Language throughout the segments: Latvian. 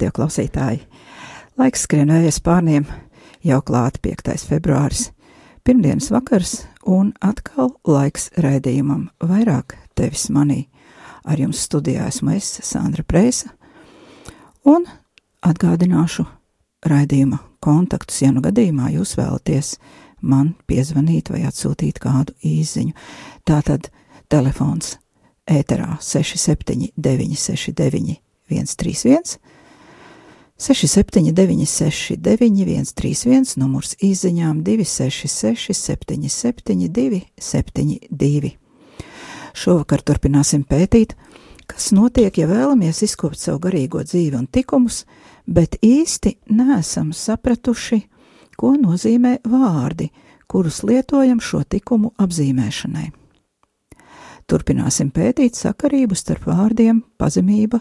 radioklausītāji! Laiks skrien vējas pārniem, jau klāta 5. februāris, pirmdienas vakars, un atkal laiks raidījumam vairāk tevis manī. Ar jums studijā esmu es, Sandra Preisa, un atgādināšu raidījuma kontaktus, ja nu gadījumā jūs vēlaties man piezvanīt vai atsūtīt kādu īziņu. Tātad telefons ēterā 679 669 131, 679 691 131, numurs īziņām 266 77 272. Šovakar turpināsim pētīt, kas notiek, ja vēlamies izkopt savu garīgo dzīvi un tikumus, bet īsti nesam sapratuši, ko nozīmē vārdi, kurus lietojam šo tikumu apzīmēšanai. Turpināsim pētīt sakarību starp vārdiem pazemība,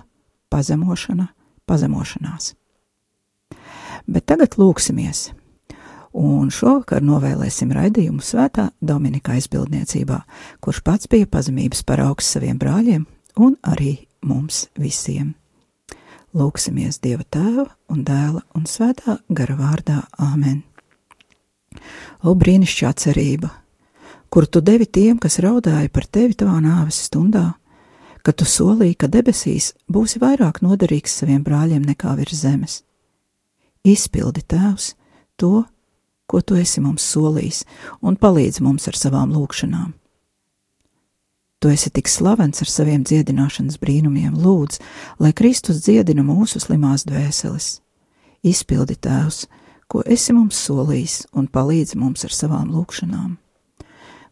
pazemošana, pazemošanās. Bet tagad lūksimies, un šovakar novēlēsim raidījumu svētā Dominika aizbildniecībā, kurš pats bija pazemības paraugs saviem brāļiem un arī mums visiem. Lūksimies Dieva tēva un dēla un svētā gara vārdā Āmen. O brīnišķīgā cerība, kur tu devi tiem, kas raudāja par tevi tavā nāves stundā, kad tu solīji, ka debesīs būsi vairāk noderīgs saviem brāļiem nekā virs zemes. Izpildi tēvs to, ko tu esi mums solījis, un palīdzi mums ar savām lūgšanām. Tu esi tik slavens ar saviem dziedināšanas brīnumiem, lūdz, lai Kristus dziedina mūsu slimās dvēseles. Izpildi tēvs, ko esi mums solījis, un palīdzi mums ar savām lūgšanām.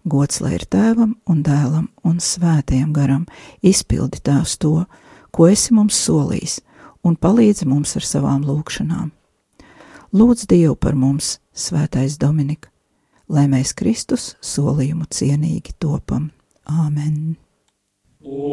Gods lai ir tēvam un dēlam un svētajam garam, izpildi tēvs to, ko esi mums solījis, un palīdzi mums ar savām lūgšanām. Lūdz Dievu par mums, svētais Dominika, lai mēs Kristus solījumu cienīgi topam. Āmen! Kā jau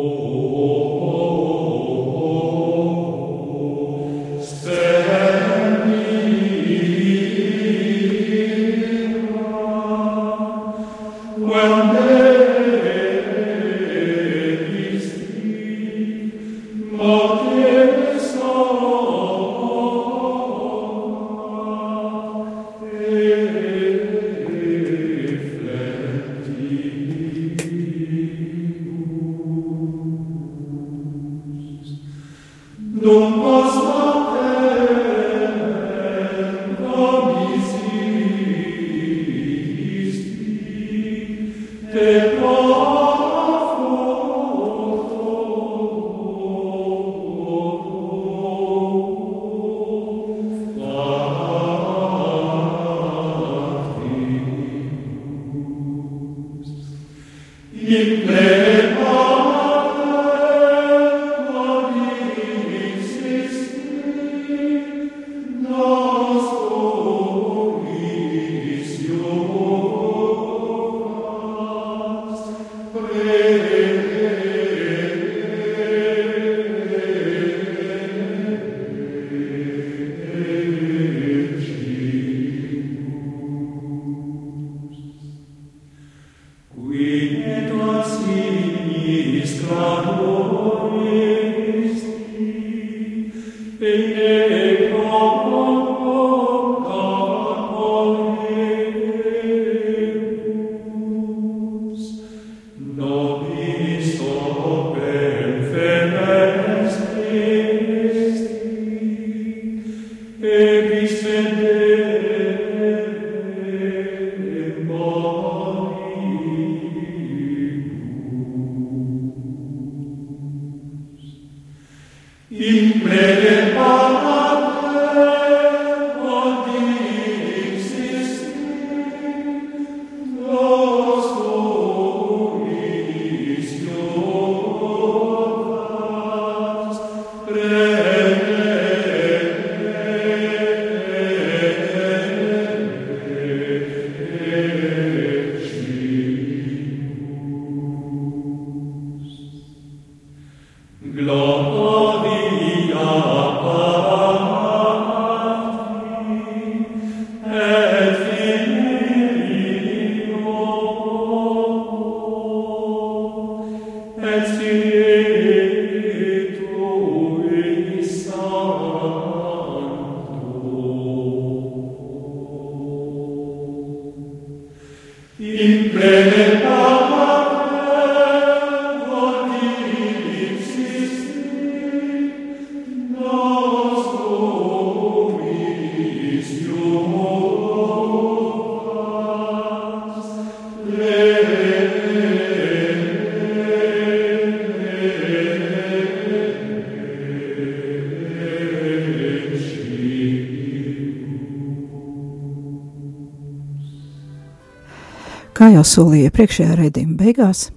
solīju iepriekšējā raidījuma beigās,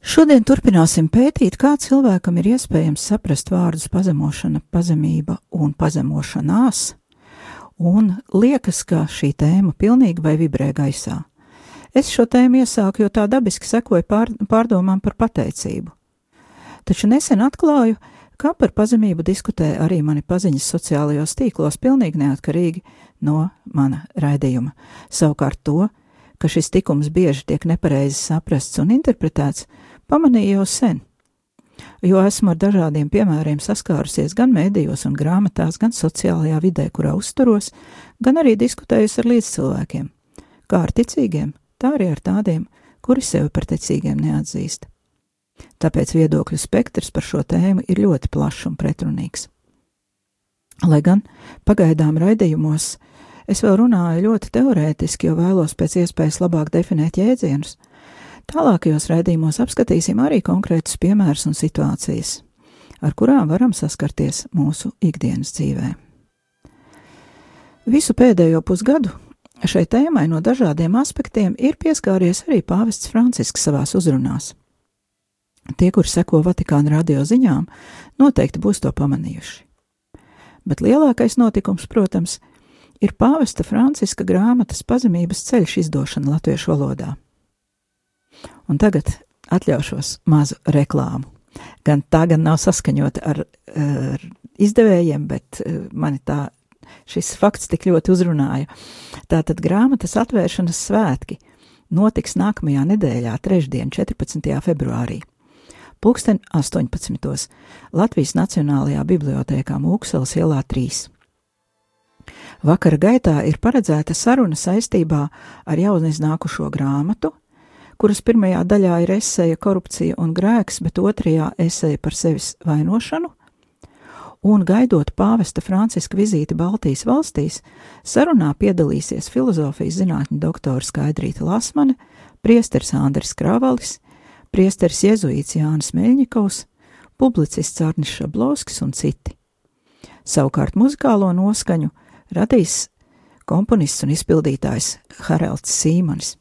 šodien turpināsim pētīt, kā cilvēkam ir iespējams saprast vārdus pazemošana, pazemība un pazemošanās, un liekas, ka šī tēma pilnīgi vai vibrē gaisā. Es šo tēmu iesāku, jo tā dabiski sekoju pār, pārdomām par pateicību. Taču nesen atklāju, kā par pazemību diskutē arī mani paziņas sociālajos tīklos, pilnīgi neatkarīgi no mana raidījuma. Savukārt to, ka šis tikums bieži tiek nepareizi saprasts un interpretēts, pamanīju jau sen, jo esmu ar dažādiem piemēriem saskārusies gan mēdījos un grāmatās, gan sociālajā vidē, kurā uzturos, gan arī diskutējusi ar līdzcilvēkiem, kā ar ticīgiem, tā arī ar tādiem, kuri sevi par ticīgiem neatzīst. Tāpēc viedokļu spektrs par šo tēmu ir ļoti plašs un pretrunīgs. Lai gan pagaidām raidījumos Es vēl runāju ļoti teorētiski, jo vēlos pēc iespējas labāk definēt jēdzienus. Tālākajos raidījumos apskatīsim arī konkrētus piemērus un situācijas, ar kurām varam saskarties mūsu ikdienas dzīvē. Visu pēdējo pusgadu šai tēmai no dažādiem aspektiem ir pieskāries arī pāvests Francisks savās uzrunās. Tie, kuri seko Vatikāna radio ziņām, noteikti būs to pamanījuši. Bet lielākais notikums, protams, ir pāvesta Franciska grāmatas pazemības ceļš izdošana latviešu valodā. Un tagad atļaušos mazu reklāmu. Gan tā gan nav saskaņota ar, ar izdevējiem, bet eh, mani tā šis fakts tik ļoti uzrunāja. Tātad grāmatas atvēršanas svētki notiks nākamajā nedēļā, trešdien, 14. februārī. Pūksteni 18. Latvijas Nacionālajā bibliotēkā Mūkseles ielā 3. Vakara gaitā ir paredzēta saruna saistībā ar jauniznākušo grāmatu, kuras pirmajā daļā ir esēja korupcija un grēks, bet otrajā esēja par sevis vainošanu, un gaidot pāvesta Franciska vizīti Baltijas valstīs, sarunā piedalīsies filozofijas zinātņu doktora Skaidrīta Lasmane, priesteris Andris Kravalis, priesteris Jezuīts Jānis Meļņikovs, publicists Arnis Šablovskis un citi. Savukārt muzikālo noskaņu radījis komponists un izpildītājs Haralds Sīmanis.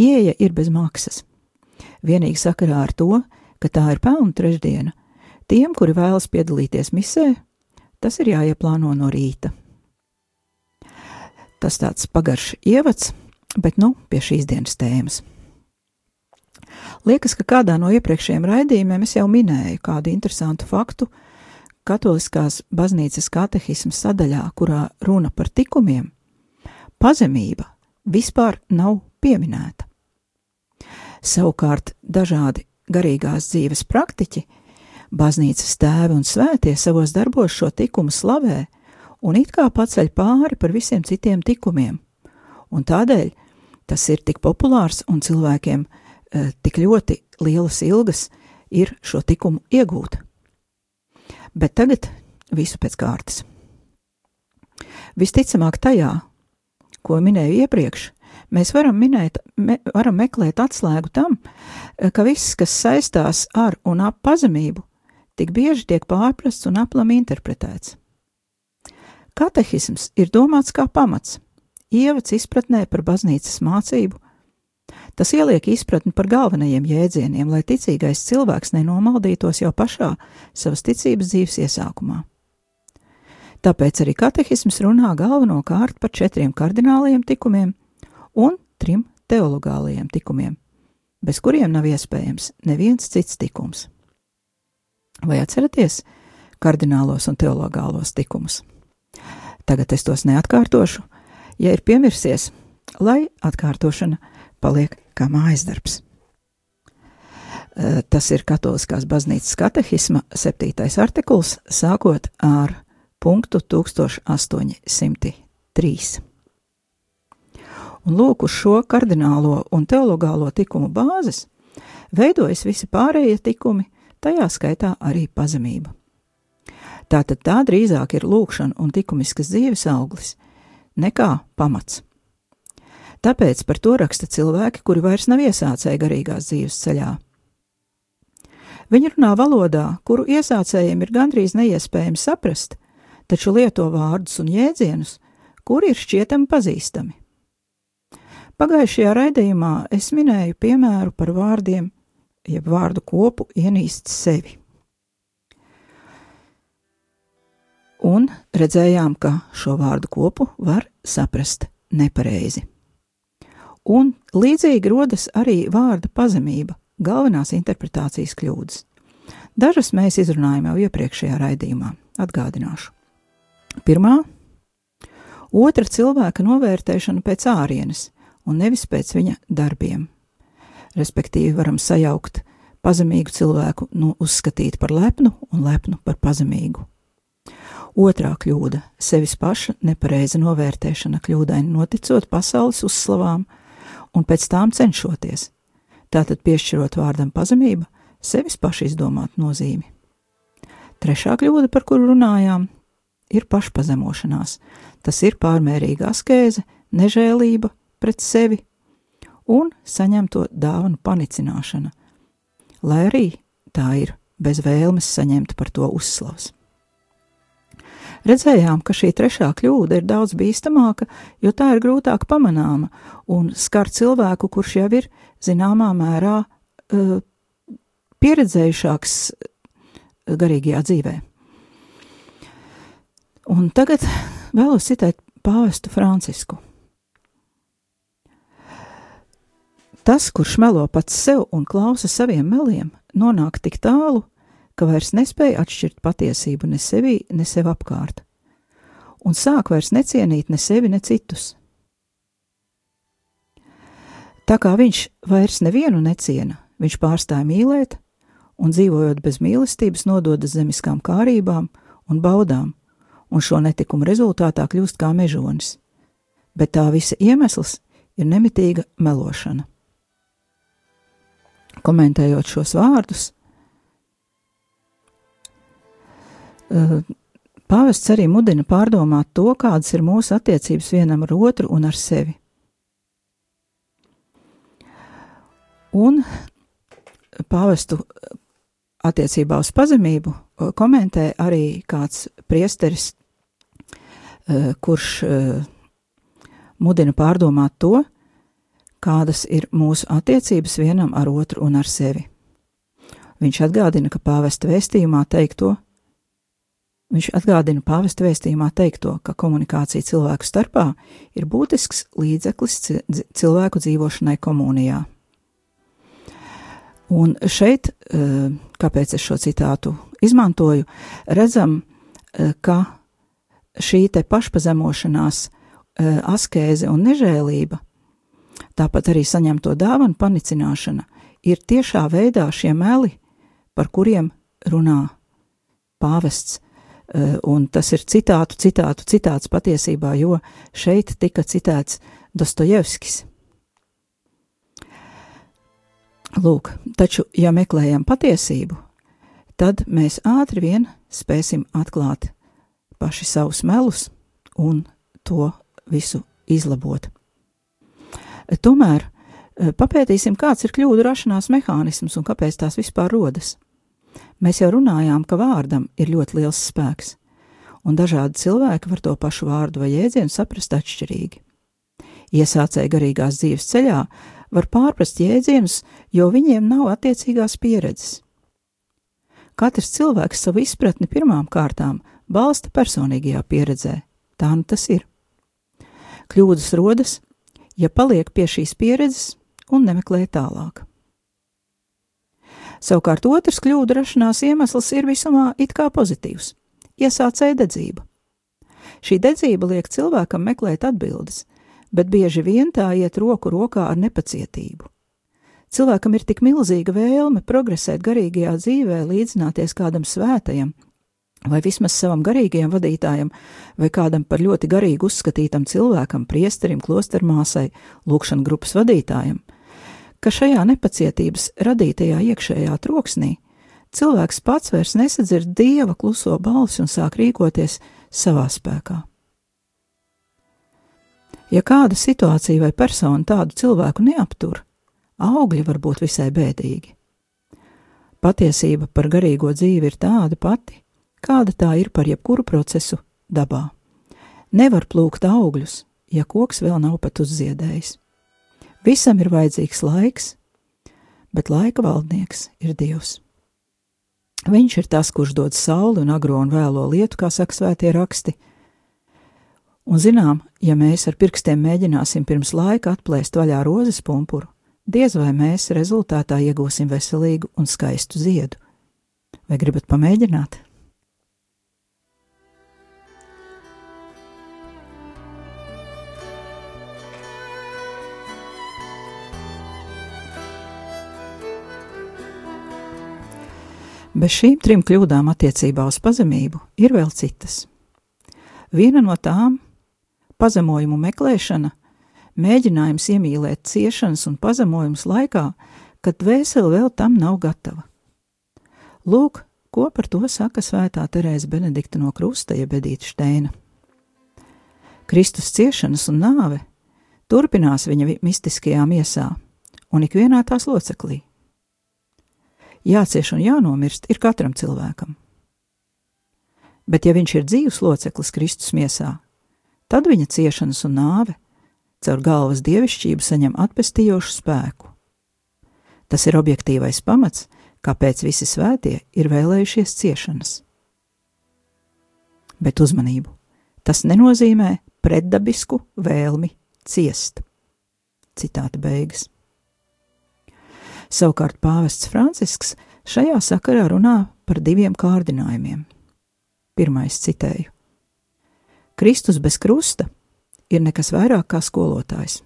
Ieja ir bez maksas. Vienīgi sakarā ar to, ka tā ir pelnu trešdiena, tiem, kuri vēlas piedalīties misē, tas ir jāieplāno no rīta. Tas tāds pagaršs ievads, bet nu pie šīs dienas tēmas. Liekas, ka kādā no iepriekšējiem raidījumiem es jau minēju kādu interesantu faktu, katoliskās baznīcas katehismas sadaļā, kurā runa par tikumiem, pazemība vispār nav pieminēta. Savukārt dažādi garīgās dzīves praktiķi, baznīcas tēvi un svētie savos darbos šo tikumu slavē un it kā paceļ pāri par visiem citiem tikumiem, un tādēļ tas ir tik populārs un cilvēkiem e, tik ļoti lielas ilgas ir šo tikumu iegūt. Bet tagad visu pēc kārtas. Visticamāk, tajā, ko minēju iepriekš, mēs varam, minēt, me, varam meklēt atslēgu tam, ka viss, kas saistās ar un ap pazemību, tik bieži tiek pārprasts un aplam interpretēts. Katehisms ir domāts kā pamats, ievads izpratnē par baznīcas mācību Tas ieliek izpratni par galvenajiem jēdzieniem, lai ticīgais cilvēks nenomaldītos jau pašā savas ticības dzīves iesākumā. Tāpēc arī katehisms runā galvenokārt par četriem kardināliem tikumiem un trim teologālajiem tikumiem, bez kuriem nav iespējams neviens cits tikums. Vai atceraties kardinālos un teologālos tikumus? Tagad es tos neatkārtošu, ja ir piemirsies, lai atkārtošana paliek kā mājas darbs. Tas ir Katoliskās baznīcas katehisma septītais artikuls, sākot ar punktu 1803. Un lūk, uz šo kardinālo un teologālo tikumu bāzes veidojas visi pārējie tikumi, tajā skaitā arī pazemība. Tātad tā drīzāk ir lūkšana un likumiskas dzīves auglis, nekā pamats. Tāpēc par to raksta cilvēki, kuri vairs nav iesācēji garīgās dzīves ceļā. Viņi runā valodā, kuru iesācējiem ir gandrīz neiespējami saprast, taču lieto vārdus un jēdzienus, kuri ir šķietami pazīstami. Pagājušajā raidījumā es minēju piemēru par vārdiem, jeb vārdu kopu ienīst sevi. Un redzējām, ka šo vārdu kopu var saprast nepareizi. Un līdzīgi rodas arī vārda pazemība, galvenās interpretācijas kļūdas. Dažas mēs izrunājām jau iepriekšējā raidījumā, atgādināšu. Pirmā - otra cilvēka novērtēšana pēc ārienes, un nevis pēc viņa darbiem. Respektīvi, varam sajaukt pazemīgu cilvēku, nu, uzskatīt par lepnu un lepnu par pazemīgu. Otrā kļūda - sevis paša nepareiza novērtēšana, kļūdaini noticot pasaules uzslavām un pēc tām cenšoties. Tātad piešķirot vārdam pazemība, sevis paša izdomāt nozīmi. Trešā kļūda, par kuru runājām, ir pašpazemošanās. Tas ir pārmērīga askēze, nežēlība, pret sevi un saņemto dāvanu panicināšana, lai arī tā ir bez vēlmes saņemt par to uzslavas. Redzējām, ka šī trešā kļūda ir daudz bīstamāka, jo tā ir grūtāk pamanāma un skar cilvēku, kurš jau ir zināmā mērā uh, pieredzējušāks garīgajā dzīvē. Un tagad vēlos citēt pāvestu Francisku. Tas, kurš melo pats sev un klausa saviem meliem, nonāk tik tālu, ka vairs nespēja atšķirt patiesību ne sevī, ne sev apkārt, un sāk vairs necienīt ne sevi, ne citus. Tā kā viņš vairs nevienu neciena, viņš pārstāja mīlēt, un dzīvojot bez mīlestības, nododas zemiskām kārībām un baudām, un šo netikumu rezultātā kļūst kā mežonis. Bet tā visa iemesls ir nemitīga melošana komentējot šos vārdus, pāvests arī mudina pārdomāt to, kādas ir mūsu attiecības vienam ar otru un ar sevi. Un pāvestu attiecībā uz pazemību eh, komentē arī kāds priesteris, eh, kurš mudina pārdomāt to, kādas ir mūsu attiecības vienam ar otru un ar sevi. Viņš atgādina, ka pāvesta vēstījumā teikto, viņš atgādina pāvesta vēstījumā teikto, ka komunikācija cilvēku starpā ir būtisks līdzeklis cilvēku dzīvošanai komunijā. Un šeit, eh, kāpēc es šo citātu izmantoju, redzam, eh, ka šī te pašpazemošanās, eh, askēze un nežēlība Tāpat arī saņemto dāvanu panicināšana ir tiešā veidā šie meli, par kuriem runā pāvests. Eh, un tas ir citātu, citātu, citāts patiesībā, jo šeit tika citēts Dostojevskis. Lūk, taču, ja meklējam patiesību, tad mēs ātri vien spēsim atklāt paši savus melus un to visu izlabot. Tomēr eh, papētīsim, kāds ir kļūdu rašanās mehānisms un kāpēc tās vispār rodas. Mēs jau runājām, ka vārdam ir ļoti liels spēks, un dažādi cilvēki var to pašu vārdu vai jēdzienu saprast atšķirīgi. Iesācēji garīgās dzīves ceļā var pārprast jēdzienus, jo viņiem nav attiecīgās pieredzes. Katrs cilvēks savu izpratni pirmām kārtām balsta personīgajā pieredzē. Tā nu tas ir. Kļūdas rodas, ja paliek pie šīs pieredzes un nemeklē tālāk. Savukārt otrs kļūdu rašanās iemesls ir visumā it kā pozitīvs - iesācēja dedzība. Šī dedzība liek cilvēkam meklēt atbildes, bet bieži vien tā iet roku rokā ar nepacietību. Cilvēkam ir tik milzīga vēlme progresēt garīgajā dzīvē, līdzināties kādam svētajam, vai vismaz savam garīgajam vadītājam, vai kādam par ļoti garīgu uzskatītam cilvēkam, priesterim, klostermāsai, lūkšana grupas vadītājam, ka šajā nepacietības radītajā iekšējā troksnī cilvēks pats vairs nesadzird dieva kluso balsi un sāk rīkoties savā spēkā. Ja kāda situācija vai persona tādu cilvēku neaptur, augļi var būt visai bēdīgi. Patiesība par garīgo dzīvi ir tāda pati, kāda tā ir par jebkuru procesu dabā. Nevar plūkt augļus, ja koks vēl nav pat uzziedējis. Visam ir vajadzīgs laiks, bet laika valdnieks ir Dievs. Viņš ir tas, kurš dod sauli un agro un vēlo lietu, kā saka svētie raksti. Un zinām, ja mēs ar pirkstiem mēģināsim pirms laika atplēst vaļā rozes pumpuru, diez vai mēs rezultātā iegūsim veselīgu un skaistu ziedu. Vai gribat pamēģināt? Bez šīm trim kļūdām attiecībā uz pazemību ir vēl citas. Viena no tām - pazemojumu meklēšana mēģinājums iemīlēt ciešanas un pazemojumus laikā, kad dvēsele vēl tam nav gatava. Lūk, ko par to saka svētā Terēza Benedikta no Krusta, jeb Edīta Steina. Kristus ciešanas un nāve turpinās viņa mistiskajā miesā un ikvienā tās loceklī. Jācieš un jānomirst ir katram cilvēkam. Bet, ja viņš ir dzīves loceklis Kristus miesā, tad viņa ciešanas un nāve caur galvas dievišķību saņem atpestījošu spēku. Tas ir objektīvais pamats, kāpēc visi svētie ir vēlējušies ciešanas. Bet uzmanību! Tas nenozīmē pretdabisku vēlmi ciest. Citāta beigas. Savukārt pāvests Francisks šajā sakarā runā par diviem kārdinājumiem. Pirmais citēju: Kristus bez krusta ir nekas vairāk kā skolotājs.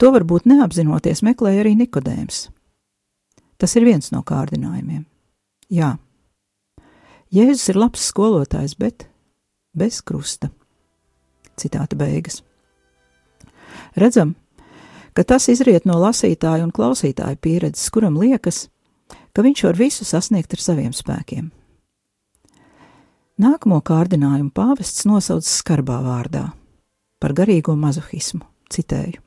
To varbūt neapzinoties meklēja arī Nikodējums. Tas ir viens no kārdinājumiem. Jā, Jēzus ir labs skolotājs, bet bez krusta. Citāta beigas. Redzam, ka tas izriet no lasītāja un klausītāja pieredzes, kuram liekas, ka viņš var visu sasniegt ar saviem spēkiem. Nākamo kārdinājumu pāvests nosauc skarbā vārdā par garīgo mazohismu. Citēju.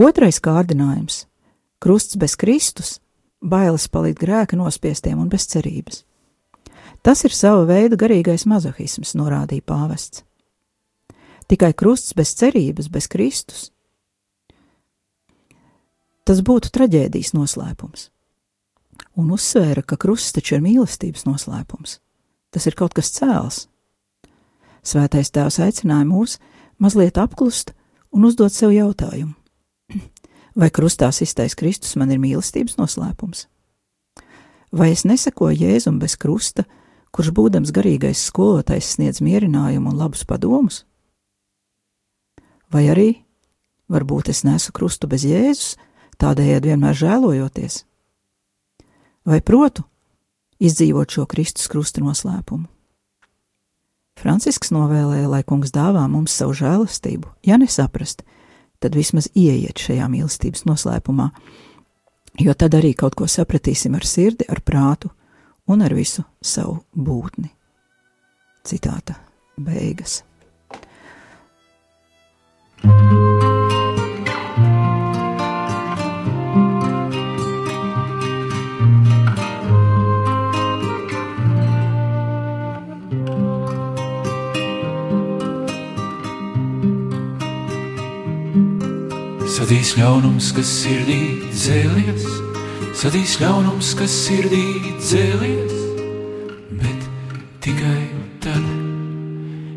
Otrais kārdinājums - krusts bez Kristus, bailes palikt grēka nospiestiem un bez cerības. Tas ir sava veida garīgais mazohisms, norādīja pāvests. Tikai krusts bez cerības, bez Kristus. Tas būtu traģēdijas noslēpums. Un uzsvēra, ka krusts taču ir mīlestības noslēpums. Tas ir kaut kas cēls, Svētais Tēvs aicināja mūs mazliet apklust un uzdot sev jautājumu: Vai krustā iztais Kristus man ir mīlestības noslēpums? Vai es nesakoju Jēzum bez krusta, kurš būdams garīgais skolotājs sniedz mierinājumu un labus padomus? Vai arī, varbūt es nesu krustu bez Jēzus, tādējādi vienmēr žēlojoties? Vai protu izdzīvot šo Kristus krusta noslēpumu? Francisks novēlēja, lai kungs dāvā mums savu žēlastību, ja nesaprast, tad vismaz ieiet šajā mīlestības noslēpumā, jo tad arī kaut ko sapratīsim ar sirdi, ar prātu un ar visu savu būtni. Citāta beigas. thank you Sadīs ļaunums, kas sirdī dzēlies, sadīs ļaunums, kas sirdī dzēlies, bet tikai tad,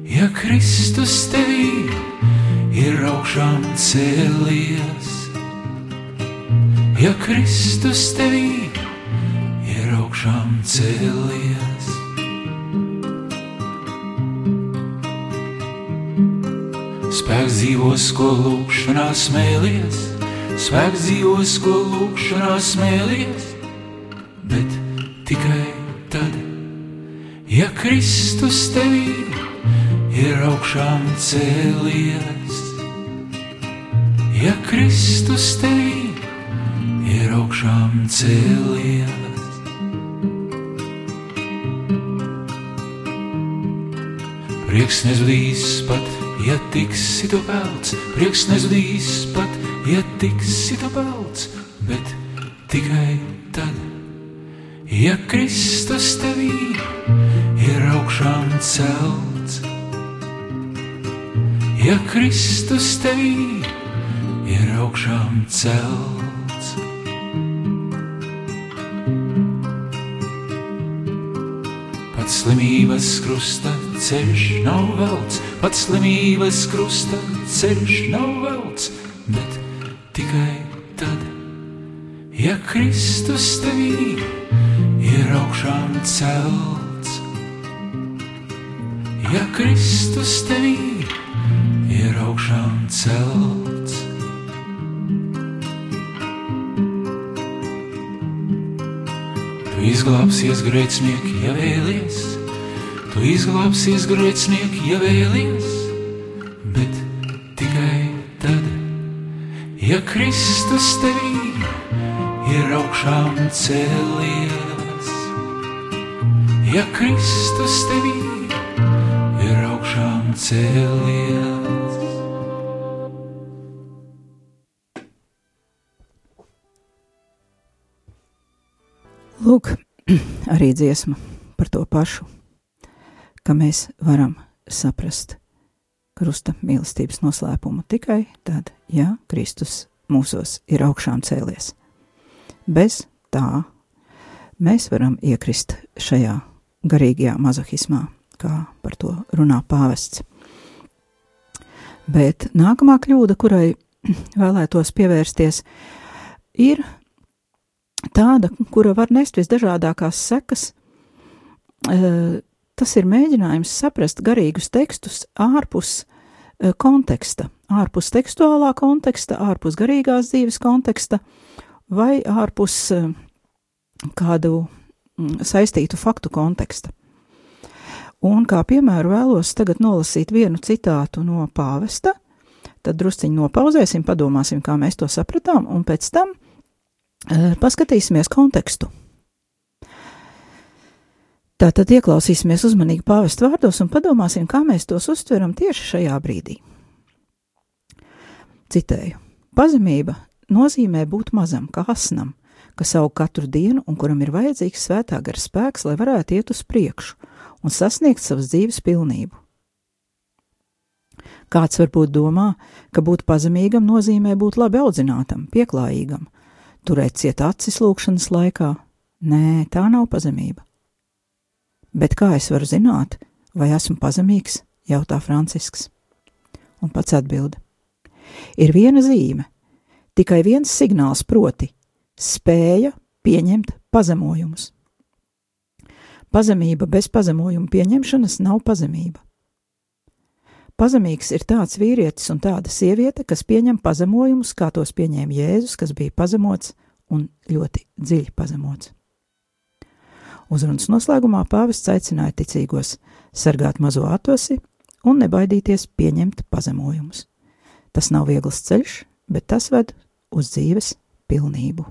ja Kristus tevī ir augšām cēlies. Ja Kristus tevī ir augšām cēlies. Spēks dzīvos, ko lūkšanā smēlies, spēks dzīvos, ko lūkšanā smēlies, bet tikai tad, ja Kristus tevī ir augšām cēlies. Ja Kristus tevī ir augšām cēlies. Prieks nezudīs pat, ja tiksi tu pelts, prieks nezudīs pat, ja tiksi tu pelts, bet tikai tad, ja Kristus tevī ir augšām celts. Ja Kristus tevī ir augšām celts. Pats slimības krusta ceļš nav velts, pats slimības krusta ceļš nav velts, bet tikai tad, ja Kristus tevī ir augšām celts. Ja Kristus tevī ir augšām celts. Tu izglābsies grēcinieki, ja vēlies, tu izglābsies grēcinieki, ja vēlies, bet tikai tad, ja Kristus tevī ir augšām cēlies. Ja Kristus tevī ir augšām cēlies. Lūk, arī dziesma par to pašu, ka mēs varam saprast krusta mīlestības noslēpumu tikai tad, ja Kristus mūsos ir augšām cēlies. Bez tā mēs varam iekrist šajā garīgajā mazohismā, kā par to runā pāvests. Bet nākamā kļūda, kurai vēlētos pievērsties, ir tāda, kura var nest visdažādākās sekas. Eh, Tas ir mēģinājums saprast garīgus tekstus ārpus eh, konteksta, ārpus tekstuālā konteksta, ārpus garīgās dzīves konteksta vai ārpus eh, kādu mm, saistītu faktu konteksta. Un kā piemēru vēlos tagad nolasīt vienu citātu no pāvesta, tad drusciņi nopauzēsim, padomāsim, kā mēs to sapratām, un pēc tam e, paskatīsimies kontekstu. Tātad ieklausīsimies uzmanīgi pāvesta vārdos un padomāsim, kā mēs tos uztveram tieši šajā brīdī. Citēju: Pazemība nozīmē būt mazam, kā asnam, kas aug katru dienu un kuram ir vajadzīgs svētā gara spēks, lai varētu iet uz priekšu un sasniegt savas dzīves pilnību. Kāds varbūt domā, ka būt pazemīgam nozīmē būt labi audzinātam, pieklājīgam, turēt ciet acis lūkšanas laikā. Nē, tā nav pazemība. Bet kā es varu zināt, vai esmu pazemīgs? jautā Francisks. Un pats atbild: Ir viena zīme, tikai viens signāls, proti, spēja pieņemt pazemojumus. Pazemība bez pazemojuma pieņemšanas nav pazemība. Pazemīgs ir tāds vīrietis un tāda sieviete, kas pieņem pazemojumus, kā tos pieņēma Jēzus, kas bija pazemots un ļoti dziļi pazemots. Uzrunas noslēgumā pāvests aicināja ticīgos sargāt mazo atosi un nebaidīties pieņemt pazemojumus. Tas nav viegls ceļš, bet tas ved uz dzīves pilnību.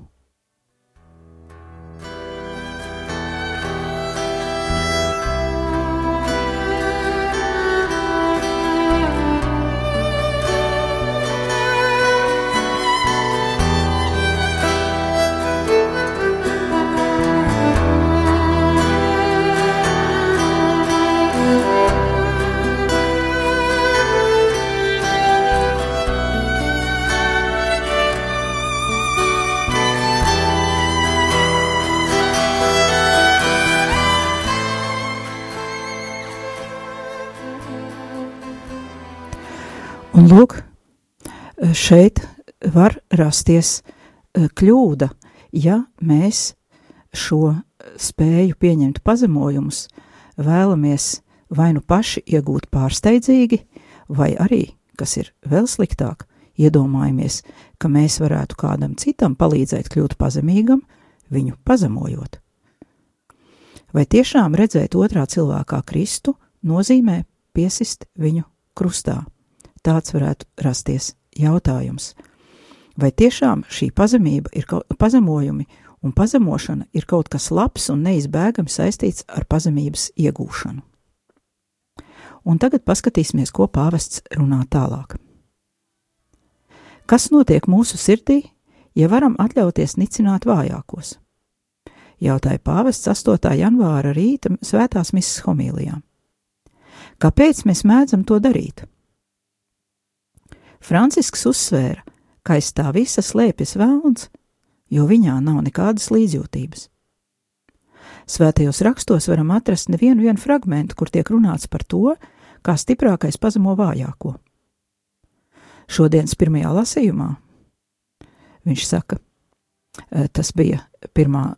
Var rasties eh, kļūda, ja mēs šo spēju pieņemt pazemojumus vēlamies vai nu paši iegūt pārsteidzīgi, vai arī, kas ir vēl sliktāk, iedomājamies, ka mēs varētu kādam citam palīdzēt kļūt pazemīgam, viņu pazemojot. Vai tiešām redzēt otrā cilvēkā Kristu nozīmē piesist viņu krustā? Tāds varētu rasties jautājums. Vai tiešām šī pazemība ir pazemojumi un pazemošana ir kaut kas labs un neizbēgami saistīts ar pazemības iegūšanu? Un tagad paskatīsimies, ko pāvests runā tālāk. Kas notiek mūsu sirdī, ja varam atļauties nicināt vājākos? Jautāja pāvests 8. janvāra rīta svētās misijas homīlijā. Kāpēc mēs mēdzam to darīt? Francisks uzsvēra, ka aiz tā visa slēpjas vēlns, jo viņā nav nekādas līdzjūtības. Svētajos rakstos varam atrast nevienu fragment, kur tiek runāts par to, kā stiprākais pazemo vājāko. Šodienas pirmajā lasījumā viņš saka, e, tas bija pirmā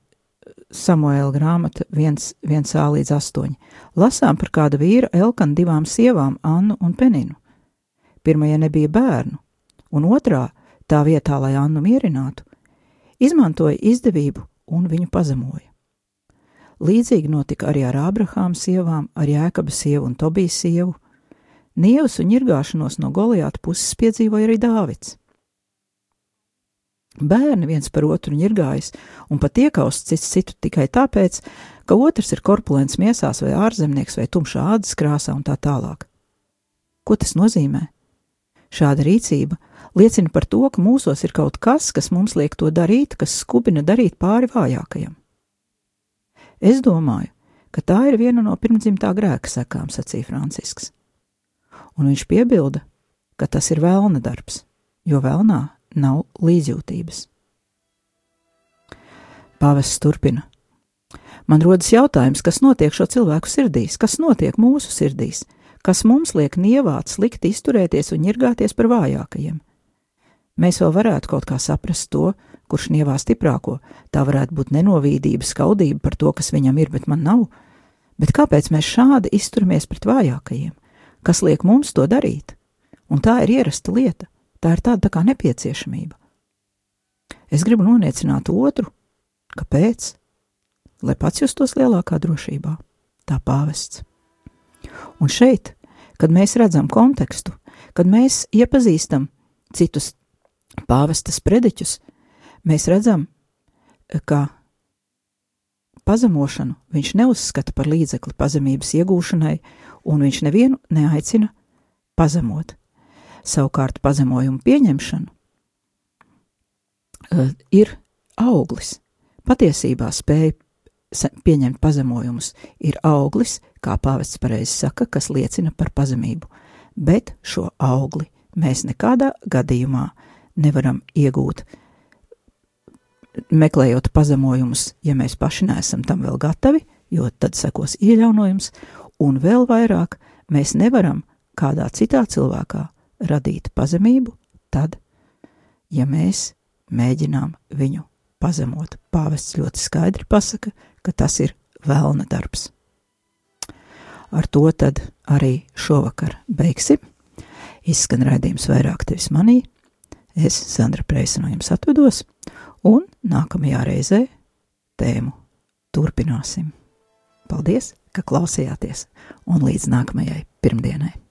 Samuēla grāmata 1a līdz 8. Lasām par kādu vīru Elkanu divām sievām, Annu un Peninu. Pirmajai nebija bērnu, un otrā, tā vietā, lai Annu mierinātu, izmantoja izdevību un viņu pazemoja. Līdzīgi notika arī ar Ābrahāma sievām, ar Jēkaba sievu un Tobijas sievu. Nievas un ņirgāšanos no Goliāta puses piedzīvoja arī Dāvids. Bērni viens par otru ņirgājas un pat iekaust cits citu tikai tāpēc, ka otrs ir korpulents miesās vai ārzemnieks vai tumšā ādas krāsā un tā tālāk. Ko tas nozīmē? Šāda rīcība liecina par to, ka mūsos ir kaut kas, kas mums liek to darīt, kas skubina darīt pāri vājākajam. Es domāju, ka tā ir viena no pirmdzimtā grēka sekām, sacīja Francisks. Un viņš piebilda, ka tas ir vēlna darbs, jo vēlnā nav līdzjūtības. Pāvests turpina. Man rodas jautājums, kas notiek šo cilvēku sirdīs, kas notiek mūsu sirdīs, kas mums liek nievāt, slikti izturēties un ņirgāties par vājākajiem. Mēs vēl varētu kaut kā saprast to, kurš nievā stiprāko, tā varētu būt nenovīdība, skaudība par to, kas viņam ir, bet man nav. Bet kāpēc mēs šādi izturamies pret vājākajiem? Kas liek mums to darīt? Un tā ir ierasta lieta, tā ir tāda tā kā nepieciešamība. Es gribu noniecināt otru, kāpēc? Lai pats justos lielākā drošībā, tā pāvests. Un šeit kad mēs redzam kontekstu, kad mēs iepazīstam citus pāvestas prediķus, mēs redzam, ka pazemošanu viņš neuzskata par līdzekli pazemības iegūšanai, un viņš nevienu neaicina pazemot. Savukārt pazemojumu pieņemšanu uh, ir auglis. Patiesībā spēja pieņemt pazemojumus ir auglis, kā pāvests pareizi saka, kas liecina par pazemību, bet šo augli mēs nekādā gadījumā nevaram iegūt, meklējot pazemojumus, ja mēs paši neesam tam vēl gatavi, jo tad sekos iejaunojums, un vēl vairāk mēs nevaram kādā citā cilvēkā radīt pazemību, tad, ja mēs mēģinām viņu pazemot. Pāvests ļoti skaidri pasaka, ka tas ir vēlna darbs. Ar to tad arī šovakar beigsim. Izskan raidījums vairāk tevis manī. Es, Sandra Preisa, no jums atvedos, un nākamajā reizē tēmu turpināsim. Paldies, ka klausījāties, un līdz nākamajai pirmdienai!